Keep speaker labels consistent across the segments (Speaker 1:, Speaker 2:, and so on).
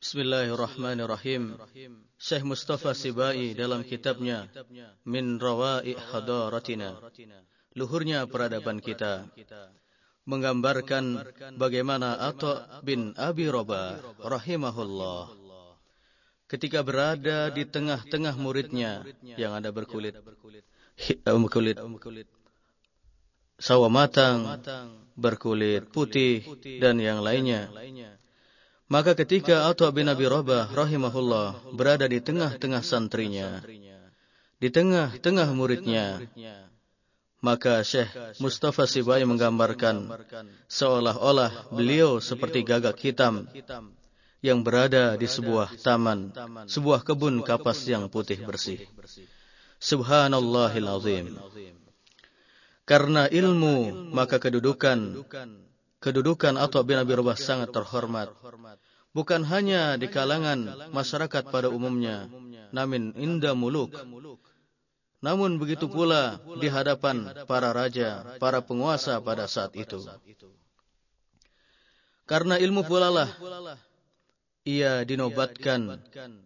Speaker 1: Bismillahirrahmanirrahim. Syekh Mustafa Sibai dalam kitabnya Min Rawa'i Hadaratina. Luhurnya peradaban kita menggambarkan bagaimana Atha bin Abi Rabah rahimahullah ketika berada di tengah-tengah muridnya yang ada berkulit berkulit sawo matang, berkulit putih dan yang lainnya. Maka ketika Atha bin Abi Rabah rahimahullah berada di tengah-tengah santrinya, di tengah-tengah muridnya, maka Syekh Mustafa Sibai menggambarkan seolah-olah beliau seperti gagak hitam yang berada di sebuah taman, sebuah kebun kapas yang putih bersih. Subhanallahil azim. Karena ilmu, maka kedudukan kedudukan Atha bin Abi Rabah sangat terhormat. Bukan hanya di kalangan masyarakat pada umumnya, namun inda muluk. Namun begitu pula di hadapan para raja, para penguasa pada saat itu. Karena ilmu pula lah ia dinobatkan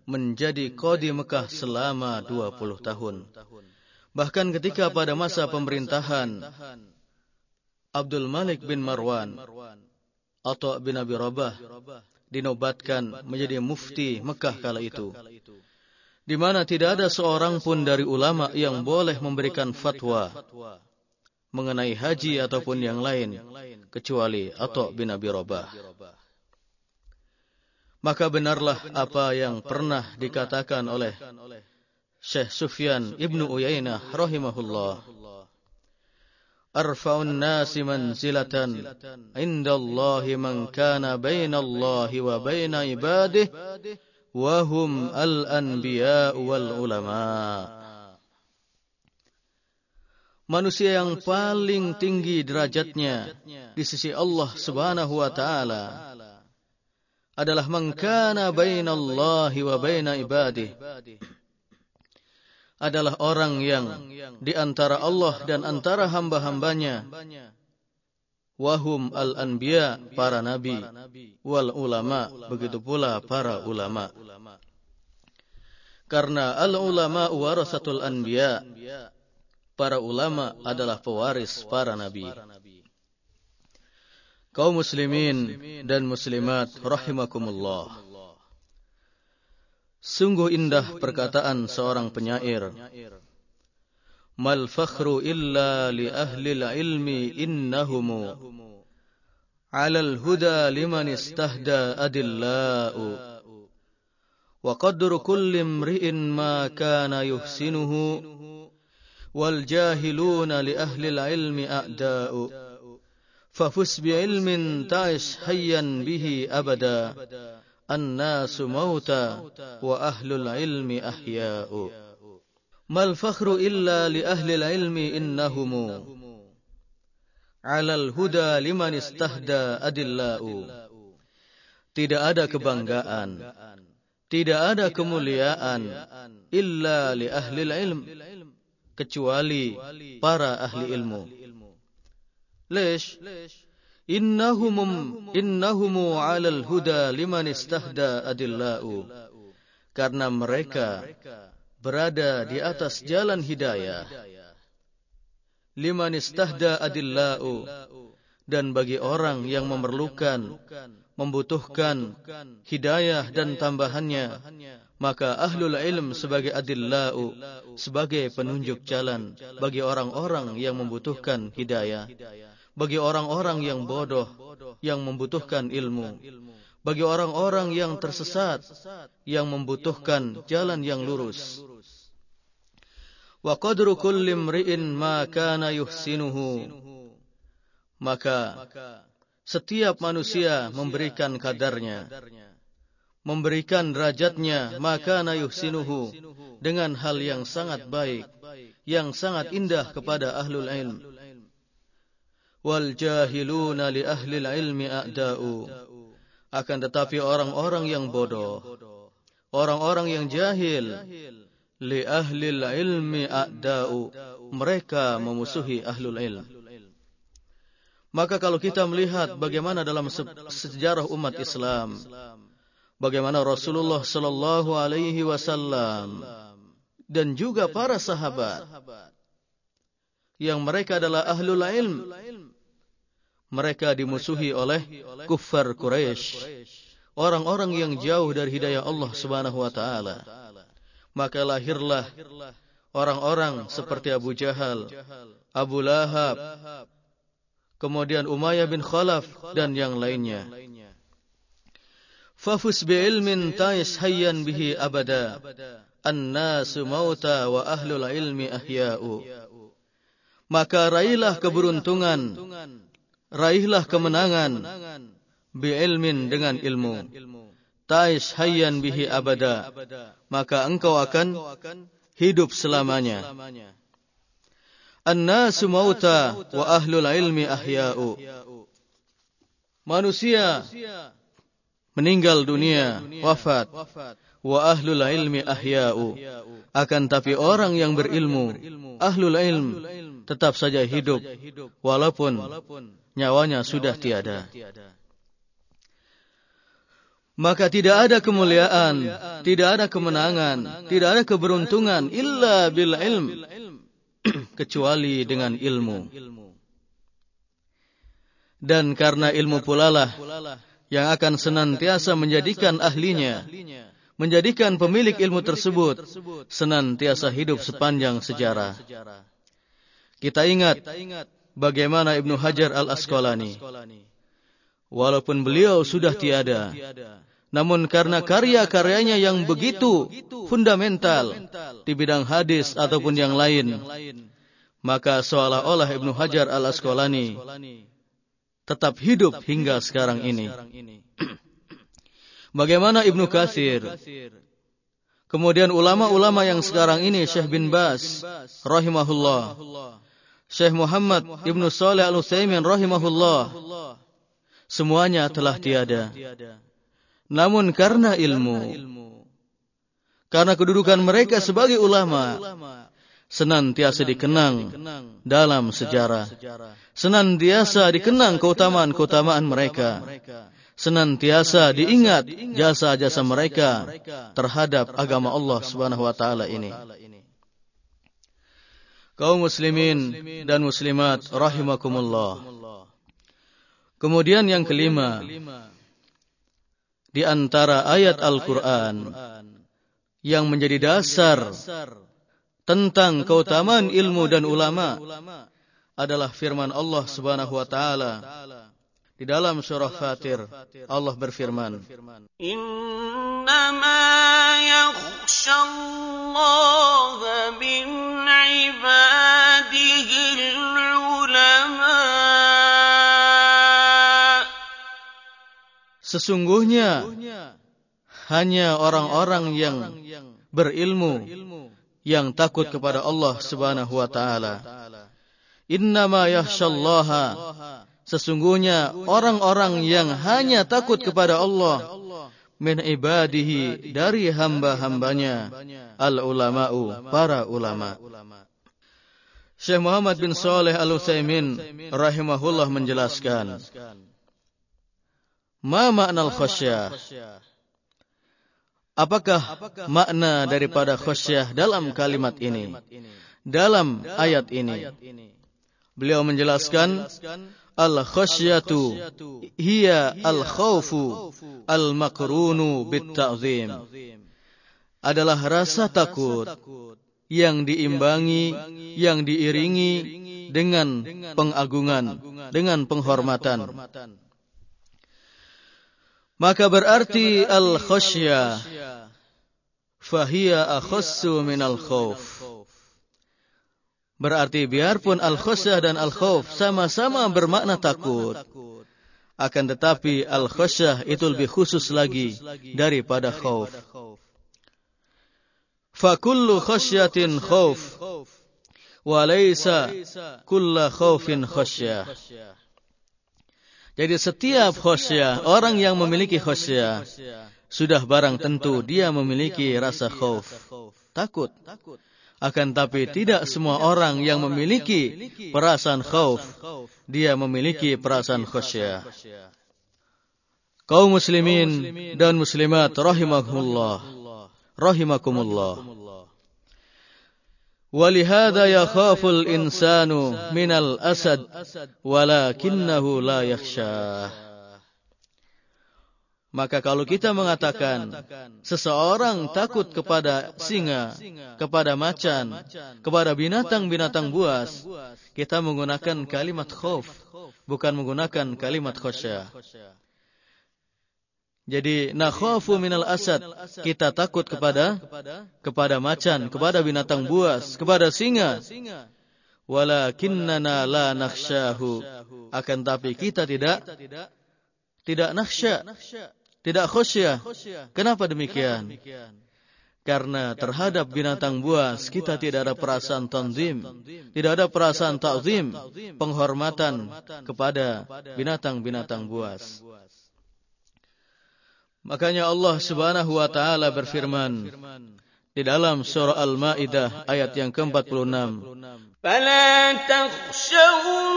Speaker 1: menjadi kodi Mekah selama 20 tahun. Bahkan ketika pada masa pemerintahan Abdul Malik bin Marwan atau bin Abi Rabah dinobatkan menjadi mufti Mekah kala itu. Di mana tidak ada seorang pun dari ulama yang boleh memberikan fatwa mengenai haji ataupun yang lain kecuali Atha bin Abi Rabah. Maka benarlah apa yang pernah dikatakan oleh Syekh Sufyan Ibnu Uyainah rahimahullah Arfa'un nasi manzilatan inda Allah man kana baina Allah wa baina ibadih wa hum al-anbiya wal ulama Manusia yang paling tinggi derajatnya di sisi Allah Subhanahu wa taala adalah man kana baina Allah wa baina ibadih adalah orang yang di antara Allah dan antara hamba-hambanya. Wahum al-anbiya, para nabi. Wal ulama, begitu pula para ulama. Karena al-ulama warasatul anbiya. Para ulama adalah pewaris para nabi. Kaum muslimin dan muslimat rahimakumullah. Sungguh indah perkataan seorang penyair. Mal fakhru illa li ahli ilmi innahumu. Ala al-huda liman istahda adillau. Wa qadru kulli imri'in ma kana yuhsinuhu. Wal jahiluna li ahli ilmi a'da'u. Fafus bi ilmin ta'ish hayyan bihi abada الناس موتى وأهل العلم أحياء ilmi ahya'u. Mal fakhru illa li ahlil ilmi innahumu. Alal. Tidak ada kebanggaan. Tidak ada kemuliaan. Illa li ahlil ilm. Kecuali para ahli ilmu. Lish. Innahum innahum 'alal huda liman istahda adillau. Karena mereka berada di atas jalan hidayah. Liman istahda adillau dan bagi orang yang memerlukan membutuhkan hidayah dan tambahannya maka ahlul ilm sebagai adillau sebagai penunjuk jalan bagi orang-orang yang membutuhkan hidayah bagi orang-orang yang bodoh yang membutuhkan ilmu. Bagi orang-orang yang tersesat yang membutuhkan jalan yang lurus. Wa qadru kulli imri'in ma kana yuhsinuhu. Maka setiap manusia memberikan kadarnya memberikan derajatnya maka yuhsinuhu dengan hal yang sangat baik yang sangat indah kepada ahlul ilm wal jahiluna li ahli ilmi a'da'u. Akan tetapi orang-orang yang bodoh orang-orang yang jahil li ahli ilmi a'da'u. Mereka memusuhi ahlul ilm. Maka kalau kita melihat bagaimana dalam sejarah umat Islam bagaimana Rasulullah sallallahu alaihi wasallam dan juga para sahabat yang mereka adalah ahlul ilm mereka dimusuhi oleh kuffar Quraisy orang-orang yang jauh dari hidayah Allah Subhanahu wa taala. Maka lahirlah orang-orang seperti Abu Jahal Abu Lahab kemudian Umayyah bin Khalaf dan yang lainnya. Fafus bi ilmin tais hayyan bihi abada. An-nasu mauta wa ahlul ilmi ahya'u. Maka raihlah keberuntungan raihlah kemenangan bi ilmin dengan ilmu. Tais hayyan bihi abada. Maka engkau akan hidup selamanya. An-nasu mauta wa ahlul ilmi ahya'u. Manusia meninggal dunia, wafat. Wa ahlul ilmi ahya'u. Akan tapi orang yang berilmu, ahlul ilm, tetap saja hidup. Walaupun nyawanya sudah tiada. Maka tidak ada kemuliaan, tidak ada kemenangan, tidak ada keberuntungan illa bil ilm kecuali dengan ilmu. Dan karena ilmu pula lah yang akan senantiasa menjadikan ahlinya, menjadikan pemilik ilmu tersebut senantiasa hidup sepanjang sejarah. Kita ingat bagaimana Ibnu Hajar al-Asqalani. Walaupun beliau sudah tiada, namun karena karya-karyanya yang begitu fundamental di bidang hadis ataupun yang lain, maka seolah-olah Ibnu Hajar al-Asqalani tetap hidup hingga sekarang ini. Bagaimana Ibnu Katsir? Kemudian ulama-ulama yang sekarang ini Syekh bin Bas rahimahullah. Syekh Muhammad Ibnu Saleh Al-Utsaimin rahimahullah. Semuanya telah tiada. Namun karena ilmu, karena kedudukan mereka sebagai ulama, senantiasa dikenang dalam sejarah. Senantiasa dikenang keutamaan-keutamaan mereka. Senantiasa diingat jasa-jasa mereka terhadap agama Allah Subhanahu wa taala ini. Kaum muslimin dan muslimat rahimakumullah. Kemudian yang kelima, di antara ayat Al-Quran yang menjadi dasar tentang keutamaan ilmu dan ulama adalah firman Allah Subhanahu wa taala. Di dalam surah Fatir Allah berfirman Innama yakhshallaha min ibadihi ulama Sesungguhnya hanya orang-orang yang berilmu yang takut kepada Allah Subhanahu wa taala. Innama yakhshallaha Sesungguhnya orang-orang yang hanya takut kepada Allah min ibadihi dari hamba-hambanya al ulama'u para ulama. Syekh Muhammad bin Saleh Al Utsaimin rahimahullah menjelaskan Ma makna khasyah? Apakah makna daripada khasyah dalam kalimat ini? Dalam ayat ini. Beliau menjelaskan al-khasyatu hiya al-khawfu al-makrunu bit-ta'zim. Adalah rasa takut yang diimbangi, yang diiringi dengan pengagungan, dengan penghormatan. Maka berarti al-khasyah fahiya akhassu min al-khawf. Berarti biarpun al-khasyah dan al-khawf sama-sama bermakna takut. Akan tetapi al-khasyah itu lebih khusus lagi daripada khawf. Fakullu khasyatin khawf. Walaysa kulla khawfin khasyah. Jadi setiap khosyah, orang yang memiliki khosyah, sudah barang tentu dia memiliki rasa khauf, takut. Akan tapi tidak semua orang yang memiliki perasaan khauf, dia memiliki perasaan khosyah. kaum muslimin dan muslimat rahimakumullah. Rahimakumullah ولهذا يخاف الإنسان من الأسد ولكنه لا يخشاه Maka kalau kita mengatakan seseorang takut kepada singa, kepada macan, kepada binatang-binatang buas, kita menggunakan kalimat khauf, bukan menggunakan kalimat khasyah. Jadi nakhafu minal asad, kita takut kepada kepada macan, kepada binatang buas, kepada singa. Walakinnana la nakhsyahu. Akan tapi kita tidak tidak nakhsya tidak khusyah. Kenapa demikian? Karena terhadap binatang buas kita tidak ada perasaan tanzim, tidak ada perasaan ta'zim, penghormatan kepada binatang-binatang buas. Makanya Allah Subhanahu wa taala berfirman di dalam surah Al-Maidah ayat yang ke-46.
Speaker 2: "Fala takhshawun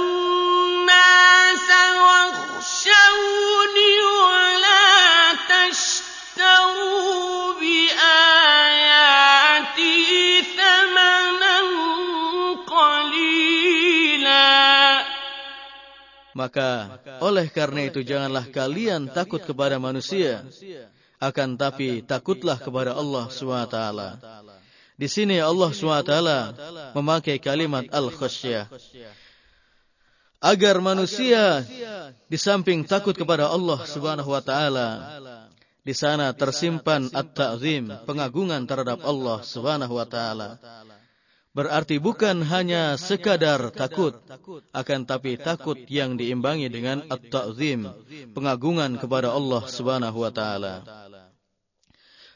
Speaker 2: nas wakhshawni wa
Speaker 1: maka oleh karena itu janganlah kalian takut kepada manusia akan tapi takutlah kepada Allah SWT. Di sini Allah SWT memakai kalimat al-khasyah. Agar manusia di samping takut kepada Allah Subhanahu wa taala di sana tersimpan at-ta'zim, pengagungan terhadap Allah Subhanahu wa taala. Berarti bukan hanya sekadar takut, akan tapi takut yang diimbangi dengan at-ta'zim, pengagungan kepada Allah Subhanahu wa taala.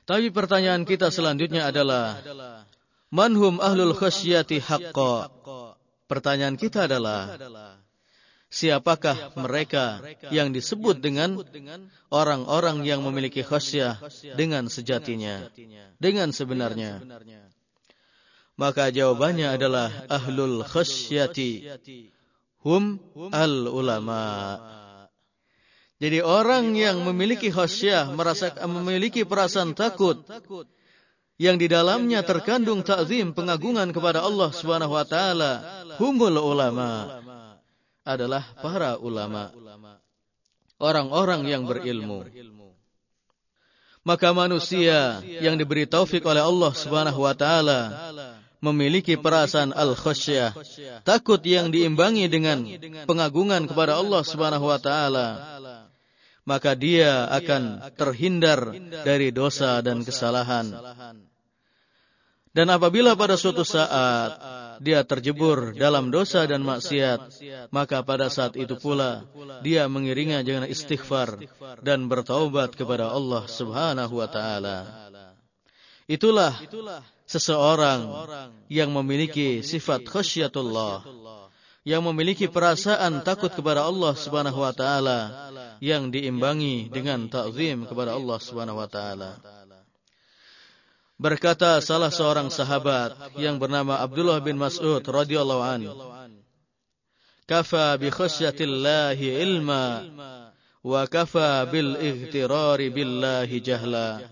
Speaker 1: Tapi pertanyaan kita selanjutnya adalah manhum ahlul khasyati haqqa? Pertanyaan kita adalah siapakah mereka yang disebut dengan orang-orang yang memiliki khasyah dengan sejatinya, dengan sebenarnya. Maka jawabannya adalah ahlul khasyati hum al ulama. Jadi orang yang memiliki khasyah, merasa memiliki perasaan takut yang di dalamnya terkandung takzim pengagungan kepada Allah Subhanahu wa taala, humul ulama adalah para ulama, orang-orang yang berilmu. Maka manusia yang diberi taufik oleh Allah Subhanahu wa taala memiliki perasaan al-khasyah, takut yang diimbangi dengan pengagungan kepada Allah Subhanahu wa taala. Maka dia akan terhindar dari dosa dan kesalahan. Dan apabila pada suatu saat dia terjebur dalam dosa dan maksiat, maka pada saat itu pula dia mengiringnya dengan istighfar dan bertaubat kepada Allah Subhanahu wa taala. Itulah seseorang yang memiliki sifat khasyatullah, yang memiliki perasaan takut kepada Allah Subhanahu wa taala yang diimbangi dengan ta'zim kepada Allah Subhanahu wa taala. Berkata salah seorang sahabat yang bernama Abdullah bin Mas'ud radhiyallahu an, "Kafa bi khasyatillahi ilma wa kafa bil ihtirari billahi jahla."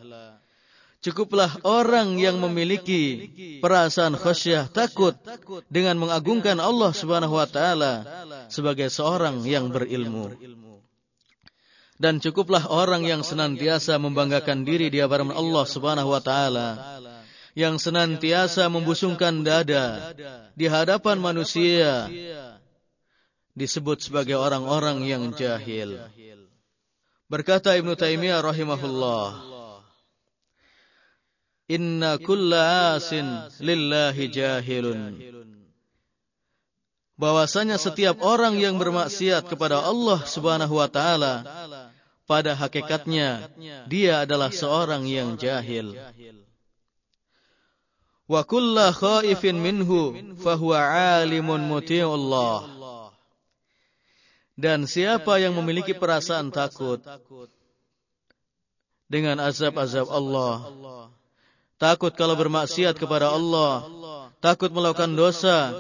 Speaker 1: Cukuplah orang yang memiliki perasaan khasyah takut dengan mengagungkan Allah Subhanahu wa taala sebagai seorang yang berilmu. Dan cukuplah orang yang senantiasa membanggakan diri di hadapan Allah Subhanahu wa taala, yang senantiasa membusungkan dada di hadapan manusia disebut sebagai orang-orang yang jahil. Berkata Ibnu Taimiyah rahimahullah, "Inna kulla asin lillahi jahilun." Bahwasanya setiap orang yang bermaksiat kepada Allah Subhanahu wa taala pada hakikatnya dia adalah seorang yang jahil. Wa kulla khaifin minhu fahuwa alimun muti'ullah. Dan siapa yang memiliki perasaan takut? dengan azab-azab Allah, takut kalau bermaksiat kepada Allah, takut melakukan dosa,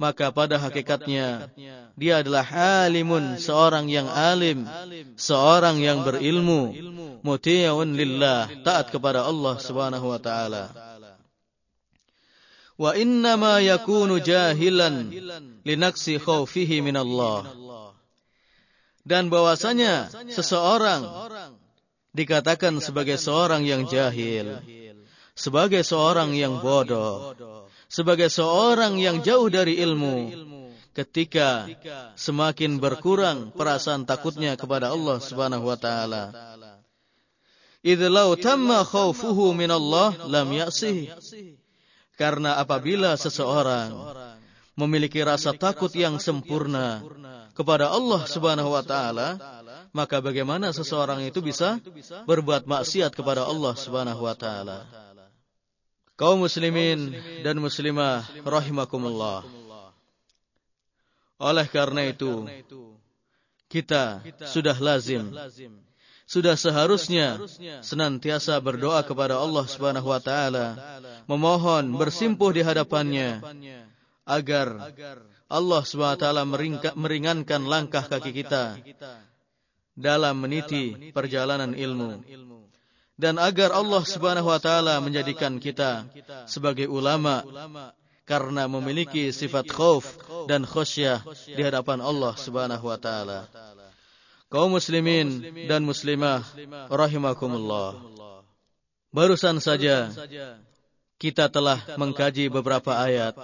Speaker 1: maka pada hakikatnya dia adalah alimun, seorang yang alim, seorang yang berilmu, muti'un lillah, taat kepada Allah Subhanahu wa taala. Wa inna ma yakunu jahilan linaksi khaufihi min Allah. Dan bahwasanya seseorang dikatakan sebagai seorang yang jahil, sebagai seorang yang bodoh, sebagai seorang yang jauh dari ilmu ketika semakin berkurang perasaan takutnya kepada Allah Subhanahu wa taala. Idlau tamma khaufuhu min Allah lam ya'sih. Karena apabila seseorang memiliki rasa takut yang sempurna kepada Allah Subhanahu wa taala, maka bagaimana seseorang itu bisa berbuat maksiat kepada Allah Subhanahu wa taala? Kaum muslimin dan muslimah rahimakumullah. Oleh karena itu, kita sudah lazim, sudah seharusnya senantiasa berdoa kepada Allah Subhanahu wa taala, memohon bersimpuh di hadapannya agar Allah Subhanahu wa taala meringankan langkah kaki kita dalam meniti perjalanan ilmu dan agar Allah Subhanahu wa taala menjadikan kita sebagai ulama karena memiliki sifat khauf dan khasyah di hadapan Allah Subhanahu wa taala. Kaum muslimin dan muslimah rahimakumullah. Barusan saja kita telah mengkaji beberapa ayat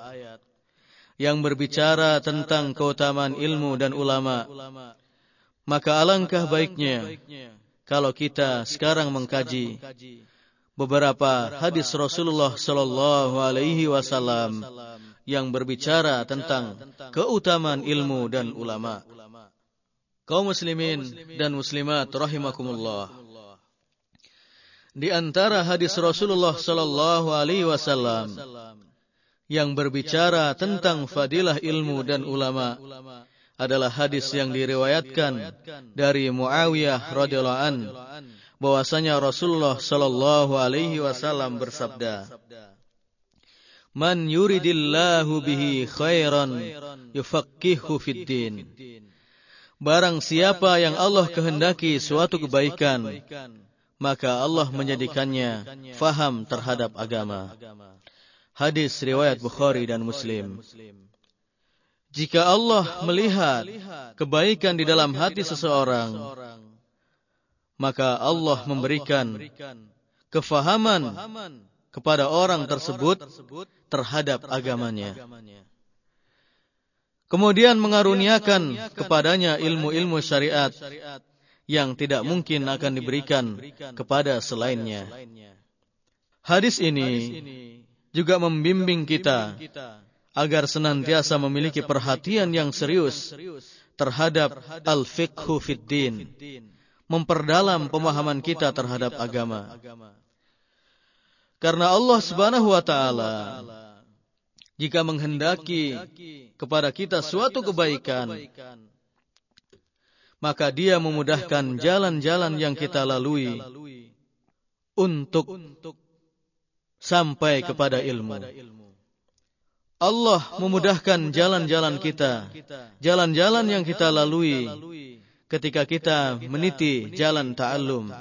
Speaker 1: yang berbicara tentang keutamaan ilmu dan ulama. Maka alangkah baiknya kalau kita sekarang mengkaji beberapa hadis Rasulullah sallallahu alaihi wasallam yang berbicara tentang keutamaan ilmu dan ulama. Kaum muslimin dan muslimat rahimakumullah. Di antara hadis Rasulullah sallallahu alaihi wasallam yang berbicara tentang fadilah ilmu dan ulama adalah hadis yang diriwayatkan dari Muawiyah radhiyallahu an bahwasanya Rasulullah sallallahu alaihi wasallam bersabda Man yuridillahu bihi khairan yufaqihu fid din. Barang siapa yang Allah kehendaki suatu kebaikan maka Allah menjadikannya faham terhadap agama. Hadis riwayat Bukhari dan Muslim jika Allah melihat kebaikan di dalam hati seseorang, maka Allah memberikan kefahaman kepada orang tersebut terhadap agamanya. Kemudian mengaruniakan kepadanya ilmu-ilmu syariat yang tidak mungkin akan diberikan kepada selainnya. Hadis ini juga membimbing kita agar senantiasa memiliki perhatian yang serius terhadap al-fiqhu fid din, memperdalam pemahaman kita terhadap agama. Karena Allah Subhanahu wa taala jika menghendaki kepada kita suatu kebaikan, maka Dia memudahkan jalan-jalan yang kita lalui untuk sampai kepada ilmu. Allah memudahkan jalan-jalan kita, jalan-jalan yang kita lalui ketika kita meniti jalan ta'allum,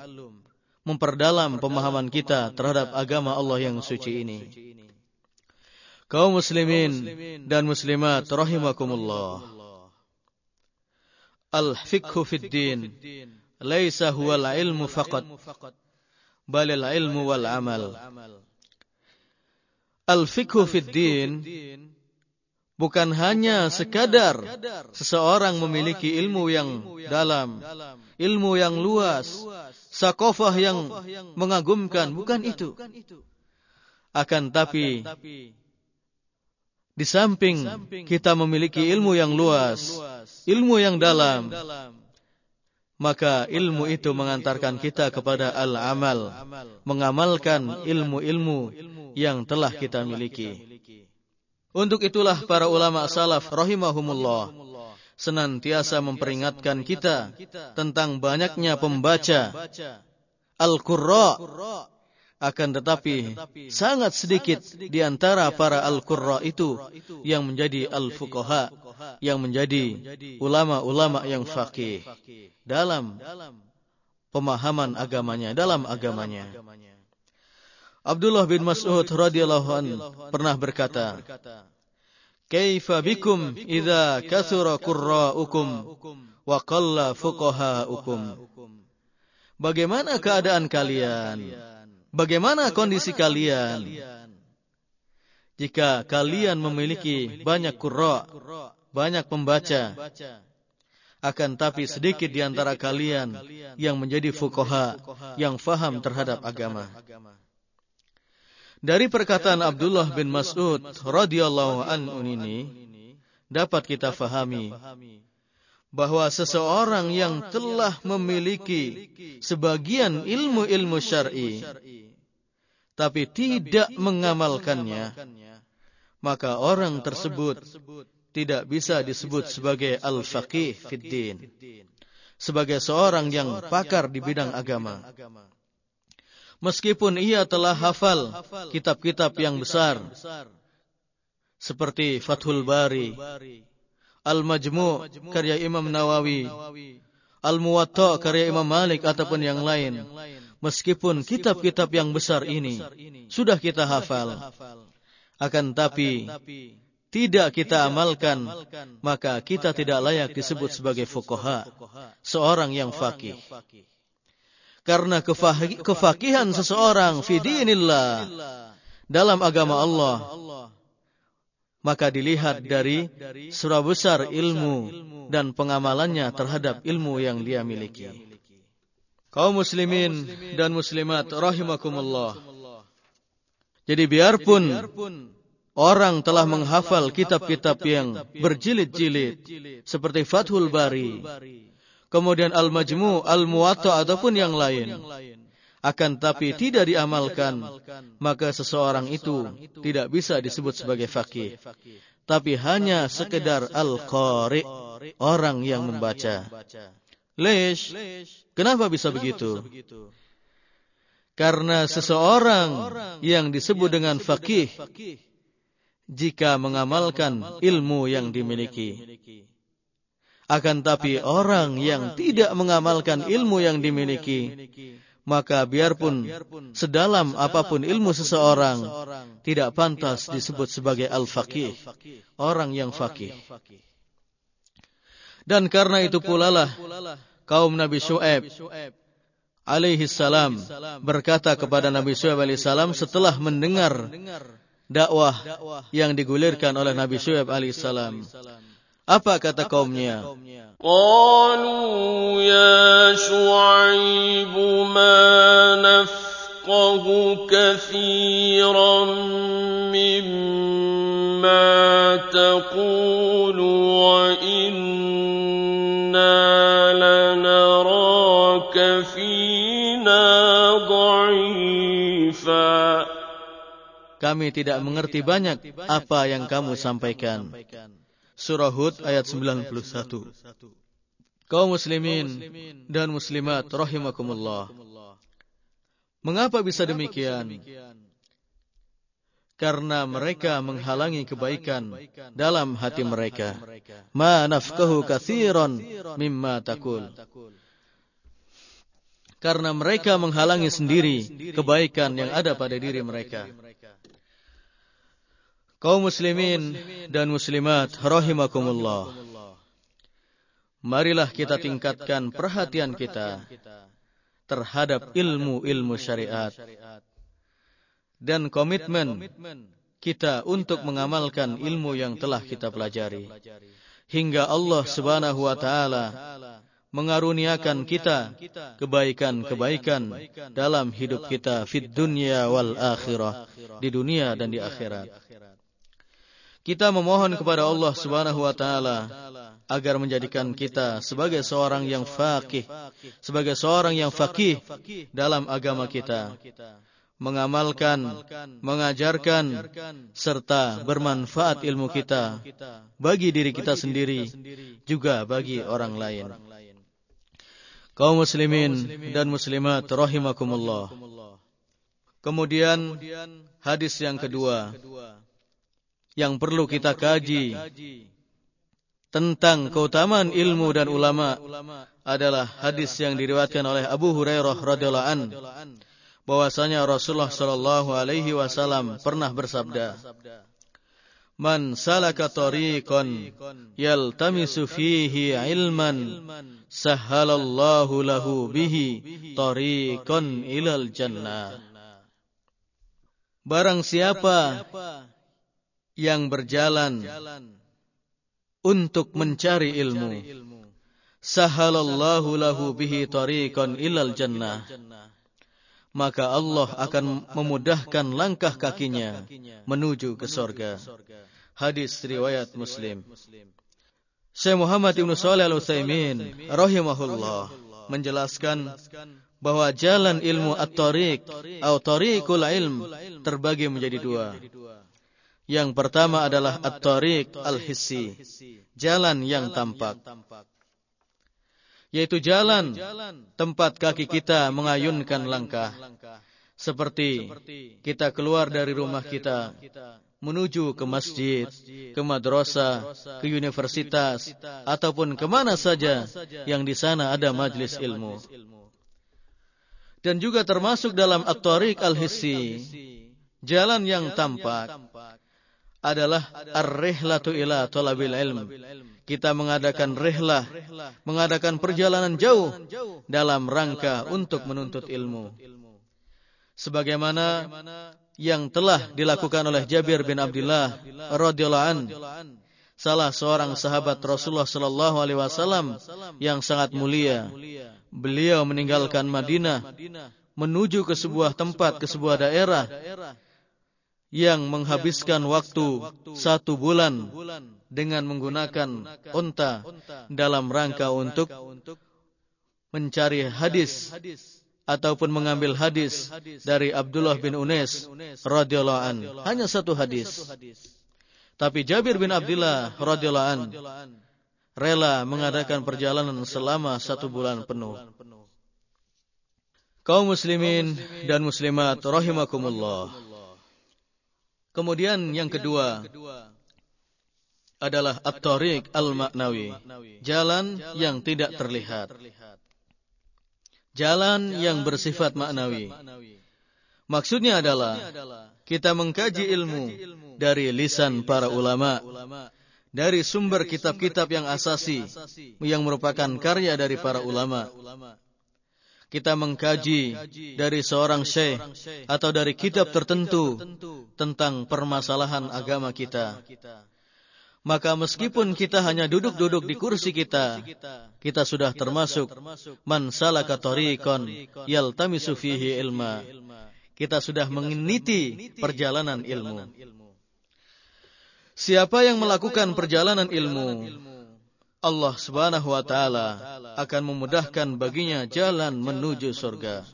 Speaker 1: memperdalam pemahaman kita terhadap agama Allah yang suci ini. Kaum muslimin dan muslimat rahimakumullah. Al-fiqhu fid din laisa huwa al-ilmu faqat bal al-ilmu wal amal. Al-fiqhu fid din bukan hanya sekadar seseorang memiliki ilmu yang dalam, ilmu yang luas, sakofah yang mengagumkan, bukan itu. Akan tapi di samping kita memiliki ilmu yang luas, ilmu yang dalam, maka ilmu itu mengantarkan kita kepada al-amal, mengamalkan ilmu-ilmu yang telah kita miliki. Untuk itulah para ulama salaf rahimahumullah senantiasa memperingatkan kita tentang banyaknya pembaca Al-Qurra Akan tetapi sangat sedikit di antara para al-qurra itu yang menjadi al-fuqaha, yang menjadi ulama-ulama yang faqih dalam pemahaman agamanya, dalam agamanya. Abdullah bin Mas'ud radhiyallahu an pernah berkata, "Kaifa bikum idza kathura qurra'ukum wa qalla fuqaha'ukum?" Bagaimana keadaan kalian? Bagaimana kondisi kalian? Jika kalian memiliki banyak kurra, banyak pembaca, akan tapi sedikit di antara kalian yang menjadi fukoha, yang faham terhadap agama. Dari perkataan Abdullah bin Mas'ud radhiyallahu anhu ini dapat kita fahami bahwa seseorang yang telah memiliki sebagian ilmu-ilmu syar'i tapi tidak mengamalkannya, maka orang tersebut tidak bisa disebut sebagai al-faqih fiddin. Sebagai seorang yang pakar di bidang agama. Meskipun ia telah hafal kitab-kitab yang besar. Seperti Fathul Bari, Al-Majmu' karya Imam Nawawi, Al-Muwatta karya Imam Malik ataupun yang lain. Meskipun kitab-kitab yang besar ini sudah kita hafal, akan tapi tidak kita amalkan, maka kita tidak layak disebut sebagai fukoha, seorang yang fakih. Karena kefakihan seseorang fidinillah dalam agama Allah, maka dilihat dari surah besar ilmu dan pengamalannya terhadap ilmu yang dia miliki kaum muslimin dan muslimat rahimakumullah. Jadi biarpun orang telah menghafal kitab-kitab yang berjilid-jilid seperti Fathul Bari, kemudian Al-Majmu, Al-Muwatta ataupun yang lain, akan tapi tidak diamalkan, maka seseorang itu tidak bisa disebut sebagai fakih. Tapi hanya sekedar al-qari, orang yang membaca. Lesh, Kenapa bisa begitu? Karena seseorang yang disebut dengan fakih jika mengamalkan ilmu yang dimiliki. Akan tapi orang yang tidak mengamalkan ilmu yang dimiliki, maka biarpun sedalam apa pun ilmu seseorang, tidak pantas disebut sebagai al-faqih, orang yang fakih. Dan karena itu pula lah kaum Nabi Shu'aib alaihi salam berkata kepada Nabi Shu'aib alaihi salam setelah mendengar dakwah yang digulirkan oleh Nabi Shu'aib alaihi salam. Apa kata kaumnya?
Speaker 2: Qalu ya Shu'aib ma nafqahu kathiran mimma taqulu wa inna
Speaker 1: Kami tidak mengerti banyak apa yang kamu sampaikan. Surah Hud ayat 91. Kaum muslimin dan muslimat rahimakumullah. Mengapa bisa demikian? Karena mereka menghalangi kebaikan dalam hati mereka. Ma nafkahu kathiran mimma takul karena mereka menghalangi sendiri kebaikan yang ada pada diri mereka. Kaum muslimin dan muslimat rahimakumullah. Marilah kita tingkatkan perhatian kita terhadap ilmu-ilmu syariat dan komitmen kita untuk mengamalkan ilmu yang telah kita pelajari hingga Allah Subhanahu wa taala mengaruniakan kita kebaikan-kebaikan dalam hidup kita fid dunya wal akhirah di dunia dan di akhirat. Kita memohon kepada Allah Subhanahu wa taala agar menjadikan kita sebagai seorang yang faqih, sebagai seorang yang faqih dalam agama kita. Mengamalkan, mengajarkan, serta bermanfaat ilmu kita bagi diri kita sendiri, juga bagi orang lain kaum muslimin dan muslimat rahimakumullah. Kemudian hadis yang kedua yang perlu kita kaji. tentang keutamaan ilmu dan ulama adalah hadis yang diriwayatkan oleh Abu Hurairah radhiyallahu an bahwasanya Rasulullah sallallahu alaihi wasallam pernah bersabda Man salaka tariqan yaltamisu fihi ilman sahhalallahu lahu bihi tariqan ilal jannah. Barang siapa yang berjalan untuk mencari ilmu sahhalallahu lahu bihi tariqan ilal jannah maka Allah akan memudahkan langkah kakinya menuju ke sorga. Hadis riwayat Muslim. Syekh Muhammad Ibn Salih Al-Utsaimin rahimahullah menjelaskan bahwa jalan ilmu at-tariq atau tariqul ilm terbagi menjadi dua. Yang pertama adalah at-tariq al-hissi, jalan yang tampak yaitu jalan tempat kaki kita mengayunkan langkah. Seperti kita keluar dari rumah kita menuju ke masjid, ke madrasah, ke universitas, ataupun ke mana saja yang di sana ada majlis ilmu. Dan juga termasuk dalam at-tariq al-hissi, jalan yang tampak adalah ar-rihlatu ila talabil ilm kita mengadakan rehlah, mengadakan perjalanan jauh dalam rangka untuk menuntut ilmu. Sebagaimana yang telah dilakukan oleh Jabir bin Abdullah radhiyallahu an, salah seorang sahabat Rasulullah sallallahu alaihi wasallam yang sangat mulia. Beliau meninggalkan Madinah menuju ke sebuah tempat, ke sebuah daerah yang menghabiskan waktu satu bulan dengan menggunakan unta dalam rangka untuk mencari hadis ataupun mengambil hadis dari Abdullah bin Unais radhiyallahu an. Hanya satu hadis. Tapi Jabir bin Abdullah radhiyallahu an rela mengadakan perjalanan selama satu bulan penuh. Kaum muslimin dan muslimat rahimakumullah. Kemudian yang kedua adalah at-tariq al-maknawi, jalan yang tidak terlihat. Jalan yang bersifat maknawi. Maksudnya adalah kita mengkaji ilmu dari lisan para ulama, dari sumber kitab-kitab yang asasi yang merupakan karya dari para ulama kita mengkaji dari seorang syekh atau dari kitab tertentu tentang permasalahan agama kita. Maka meskipun kita hanya duduk-duduk di kursi kita, kita sudah termasuk man salaka tariqan yaltamisu fihi ilma. Kita sudah meniti perjalanan ilmu. Siapa yang melakukan perjalanan ilmu, Allah Subhanahu wa taala akan memudahkan baginya jalan menuju surga.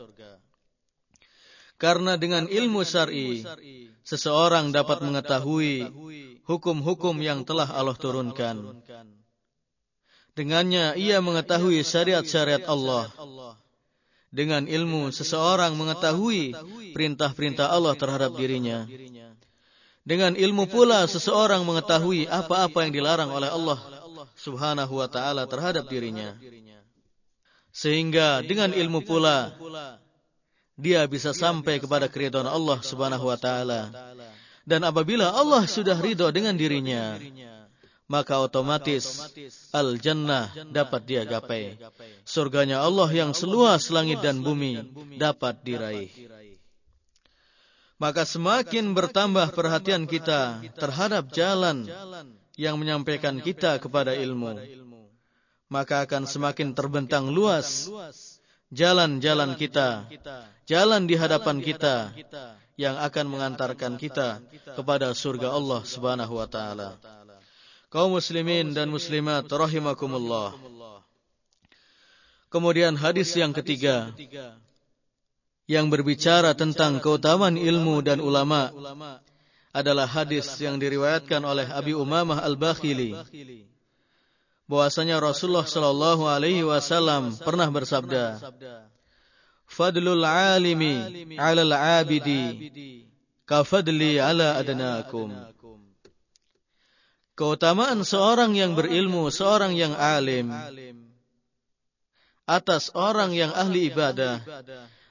Speaker 1: Karena dengan ilmu syar'i seseorang dapat mengetahui hukum-hukum yang telah Allah turunkan. Dengannya ia mengetahui syariat-syariat Allah. Dengan ilmu seseorang mengetahui perintah-perintah Allah terhadap dirinya. Dengan ilmu pula seseorang mengetahui apa-apa yang dilarang oleh Allah subhanahu wa ta'ala terhadap dirinya. Sehingga dengan ilmu pula, dia bisa sampai kepada keridhaan Allah subhanahu wa ta'ala. Dan apabila Allah sudah ridho dengan dirinya, maka otomatis al-jannah dapat dia gapai. Surganya Allah yang seluas langit dan bumi dapat diraih. Maka semakin bertambah perhatian kita terhadap jalan yang menyampaikan kita kepada ilmu, maka akan semakin terbentang luas jalan-jalan kita, jalan di hadapan kita yang akan mengantarkan kita kepada surga Allah Subhanahu wa taala. Kaum muslimin dan muslimat rahimakumullah. Kemudian hadis yang ketiga yang berbicara tentang keutamaan ilmu dan ulama adalah hadis yang diriwayatkan oleh Abi Umamah Al-Bakhili bahwasanya Rasulullah Shallallahu alaihi wasallam pernah bersabda Fadlul alimi 'ala al-'abidi kafadli 'ala adnakum. Keutamaan seorang yang berilmu, seorang yang alim atas orang yang ahli ibadah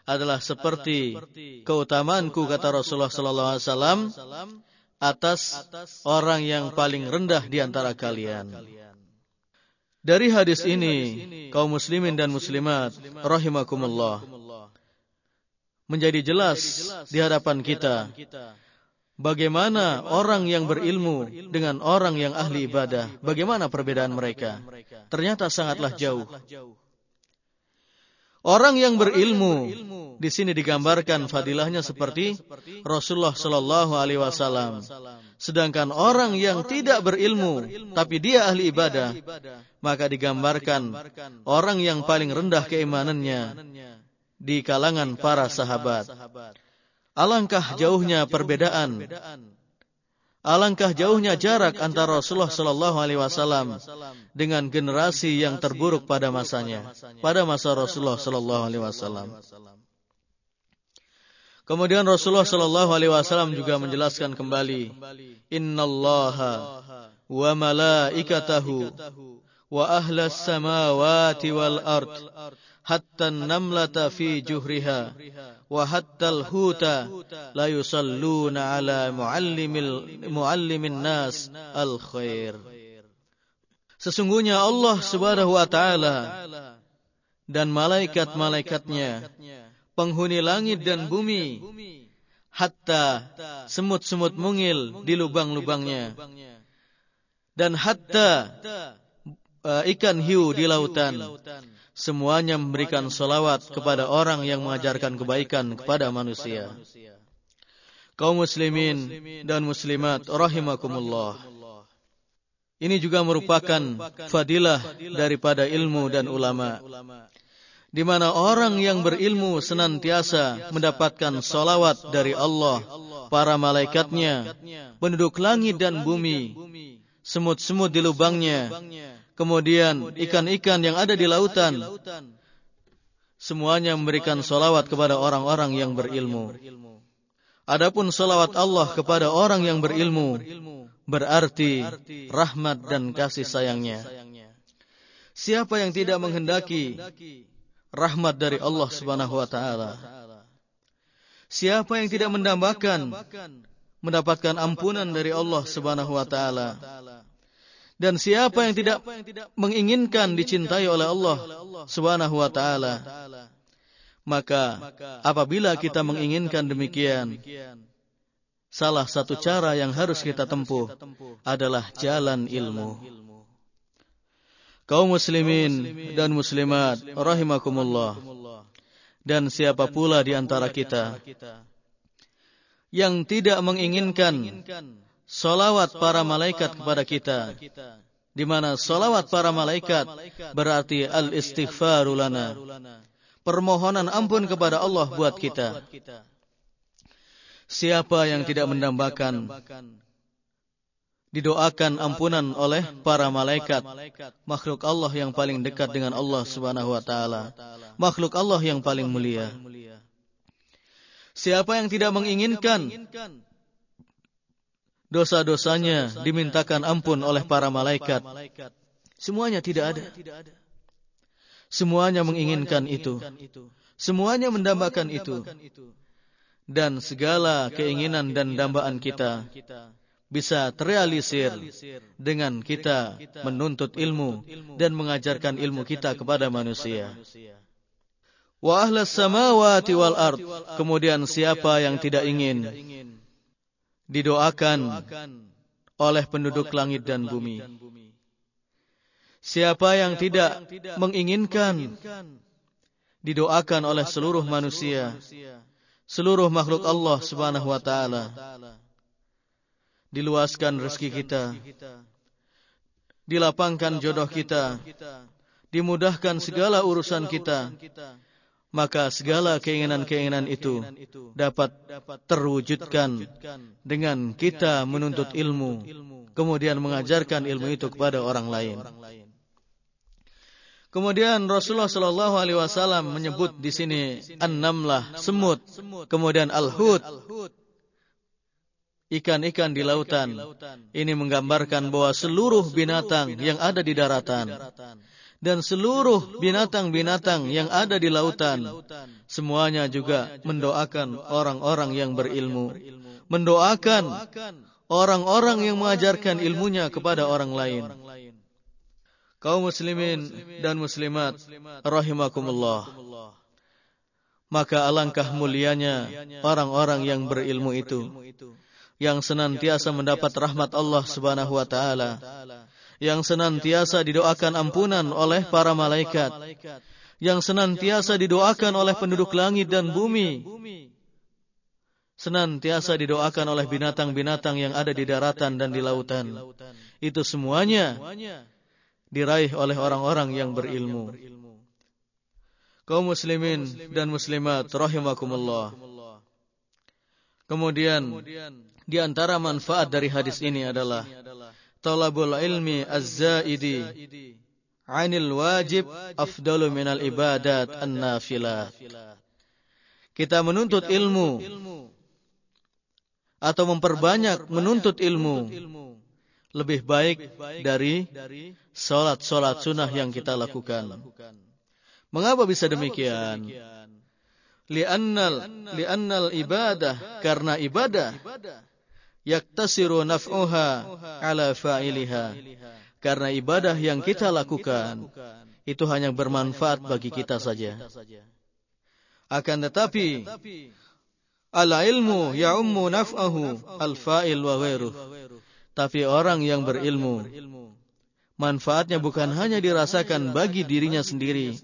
Speaker 1: adalah seperti keutamaanku kata Rasulullah sallallahu alaihi wasallam atas orang yang paling rendah di antara kalian. Dari hadis ini, kaum muslimin dan muslimat rahimakumullah menjadi jelas di hadapan kita bagaimana orang yang berilmu dengan orang yang ahli ibadah, bagaimana perbedaan mereka. Ternyata sangatlah jauh. Orang yang berilmu di sini digambarkan fadilahnya seperti Rasulullah Shallallahu Alaihi Wasallam. Sedangkan orang yang tidak berilmu tapi dia ahli ibadah, maka digambarkan orang yang paling rendah keimanannya di kalangan para sahabat. Alangkah jauhnya perbedaan Alangkah jauhnya jarak antara Rasulullah Sallallahu Alaihi Wasallam dengan generasi yang terburuk pada masanya, pada masa Rasulullah Sallallahu Alaihi Wasallam. Kemudian Rasulullah Sallallahu Alaihi Wasallam juga menjelaskan kembali, Inna Allah wa malaikatahu wa ahlas samawati wal ard hatta namlata fi juhriha hatta al-huta la yusalluna ala muallimil muallimin nas al-khair Sesungguhnya Allah Subhanahu wa taala dan malaikat-malaikatnya penghuni langit dan bumi hatta semut-semut mungil di lubang-lubangnya dan hatta uh, ikan hiu di lautan semuanya memberikan salawat kepada orang yang mengajarkan kebaikan kepada manusia. Kaum muslimin dan muslimat rahimakumullah. Ini juga merupakan fadilah daripada ilmu dan ulama. Di mana orang yang berilmu senantiasa mendapatkan salawat dari Allah, para malaikatnya, penduduk langit dan bumi, semut-semut di lubangnya, kemudian ikan-ikan yang ada di lautan, semuanya memberikan solawat kepada orang-orang yang berilmu. Adapun solawat Allah kepada orang yang berilmu, berarti rahmat dan kasih sayangnya. Siapa yang tidak menghendaki rahmat dari Allah Subhanahu wa taala? Siapa yang tidak mendambakan mendapatkan ampunan dari Allah Subhanahu wa taala? Dan siapa yang tidak menginginkan dicintai oleh Allah Subhanahu wa taala, maka apabila kita menginginkan demikian, salah satu cara yang harus kita tempuh adalah jalan ilmu. Kaum muslimin dan muslimat rahimakumullah. Dan siapa pula di antara kita yang tidak menginginkan solawat para malaikat kepada kita. Di mana solawat para malaikat berarti al-istighfaru lana. Permohonan ampun kepada Allah buat kita. Siapa yang tidak mendambakan didoakan ampunan oleh para malaikat makhluk Allah yang paling dekat dengan Allah Subhanahu wa taala makhluk Allah yang paling mulia siapa yang tidak menginginkan dosa-dosanya dimintakan ampun oleh para malaikat. Semuanya tidak ada. Semuanya menginginkan itu. Semuanya mendambakan itu. Dan segala keinginan dan dambaan kita bisa terrealisir dengan kita menuntut ilmu dan mengajarkan ilmu kita kepada manusia. Wa ahlas samawati wal ard. Kemudian siapa yang tidak ingin didoakan oleh penduduk langit dan bumi. Siapa yang tidak menginginkan didoakan oleh seluruh manusia, seluruh makhluk Allah Subhanahu wa taala. Diluaskan rezeki kita, dilapangkan jodoh kita, dimudahkan segala urusan kita, maka segala keinginan-keinginan itu dapat terwujudkan dengan kita menuntut ilmu, kemudian mengajarkan ilmu itu kepada orang lain. Kemudian Rasulullah Shallallahu Alaihi Wasallam menyebut di sini an-namlah semut, kemudian al-hud ikan-ikan di lautan. Ini menggambarkan bahwa seluruh binatang yang ada di daratan dan seluruh binatang-binatang yang ada di lautan. Semuanya juga mendoakan orang-orang yang berilmu, mendoakan orang-orang yang mengajarkan ilmunya kepada orang lain. Kaum muslimin dan muslimat rahimakumullah. Maka alangkah mulianya orang-orang yang berilmu itu yang senantiasa mendapat rahmat Allah Subhanahu wa taala yang senantiasa didoakan ampunan oleh para malaikat yang senantiasa didoakan oleh penduduk langit dan bumi senantiasa didoakan oleh binatang-binatang yang ada di daratan dan di lautan itu semuanya diraih oleh orang-orang yang berilmu. Kaum muslimin dan muslimat rahimakumullah. Kemudian di antara manfaat dari hadis ini adalah talabul ilmi az-zaidi 'anil wajib afdalu minal ibadat an-nafilat. Kita menuntut ilmu atau memperbanyak menuntut ilmu lebih baik dari solat-solat sunnah yang kita lakukan. Mengapa bisa demikian? Li'annal li'annal ibadah karena ibadah yaktasiru naf'uha ala fa'iliha. Karena ibadah yang kita lakukan itu hanya bermanfaat bagi kita saja. Akan tetapi al ilmu ya'ummu naf'ahu al fa'il wa ghairuh tapi orang yang berilmu, manfaatnya bukan hanya dirasakan bagi dirinya sendiri,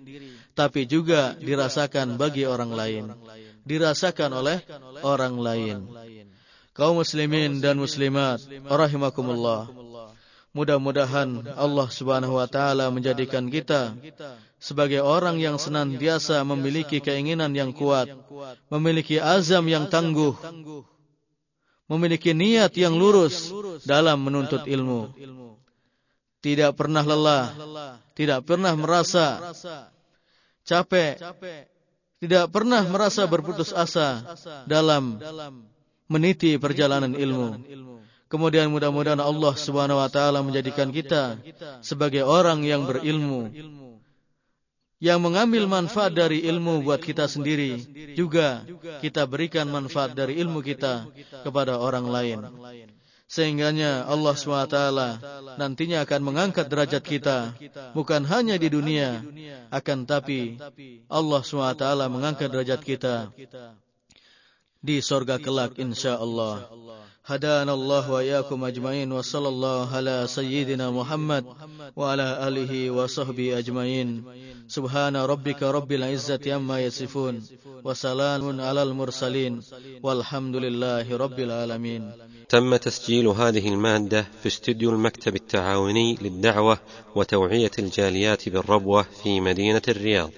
Speaker 1: tapi juga dirasakan bagi orang lain. Dirasakan oleh orang lain. Kaum muslimin dan muslimat, rahimakumullah. Mudah-mudahan Allah Subhanahu wa taala menjadikan kita sebagai orang yang senantiasa memiliki keinginan yang kuat, memiliki azam yang tangguh, memiliki niat yang lurus dalam menuntut ilmu. Tidak pernah lelah, tidak pernah merasa capek, tidak pernah merasa berputus asa dalam meniti perjalanan ilmu. Kemudian mudah-mudahan Allah Subhanahu wa taala menjadikan kita sebagai orang yang berilmu yang mengambil manfaat dari ilmu buat kita sendiri juga kita berikan manfaat dari ilmu kita kepada orang lain sehingganya Allah SWT nantinya akan mengangkat derajat kita bukan hanya di dunia akan tapi Allah SWT mengangkat derajat kita di sorga kelak insyaallah هدانا الله وإياكم أجمعين وصلى الله على سيدنا محمد وعلى آله وصحبه أجمعين سبحان ربك رب العزة عما يصفون وسلام على المرسلين والحمد لله رب العالمين
Speaker 3: تم تسجيل هذه المادة في استديو المكتب التعاوني للدعوة وتوعية الجاليات بالربوة في مدينة الرياض.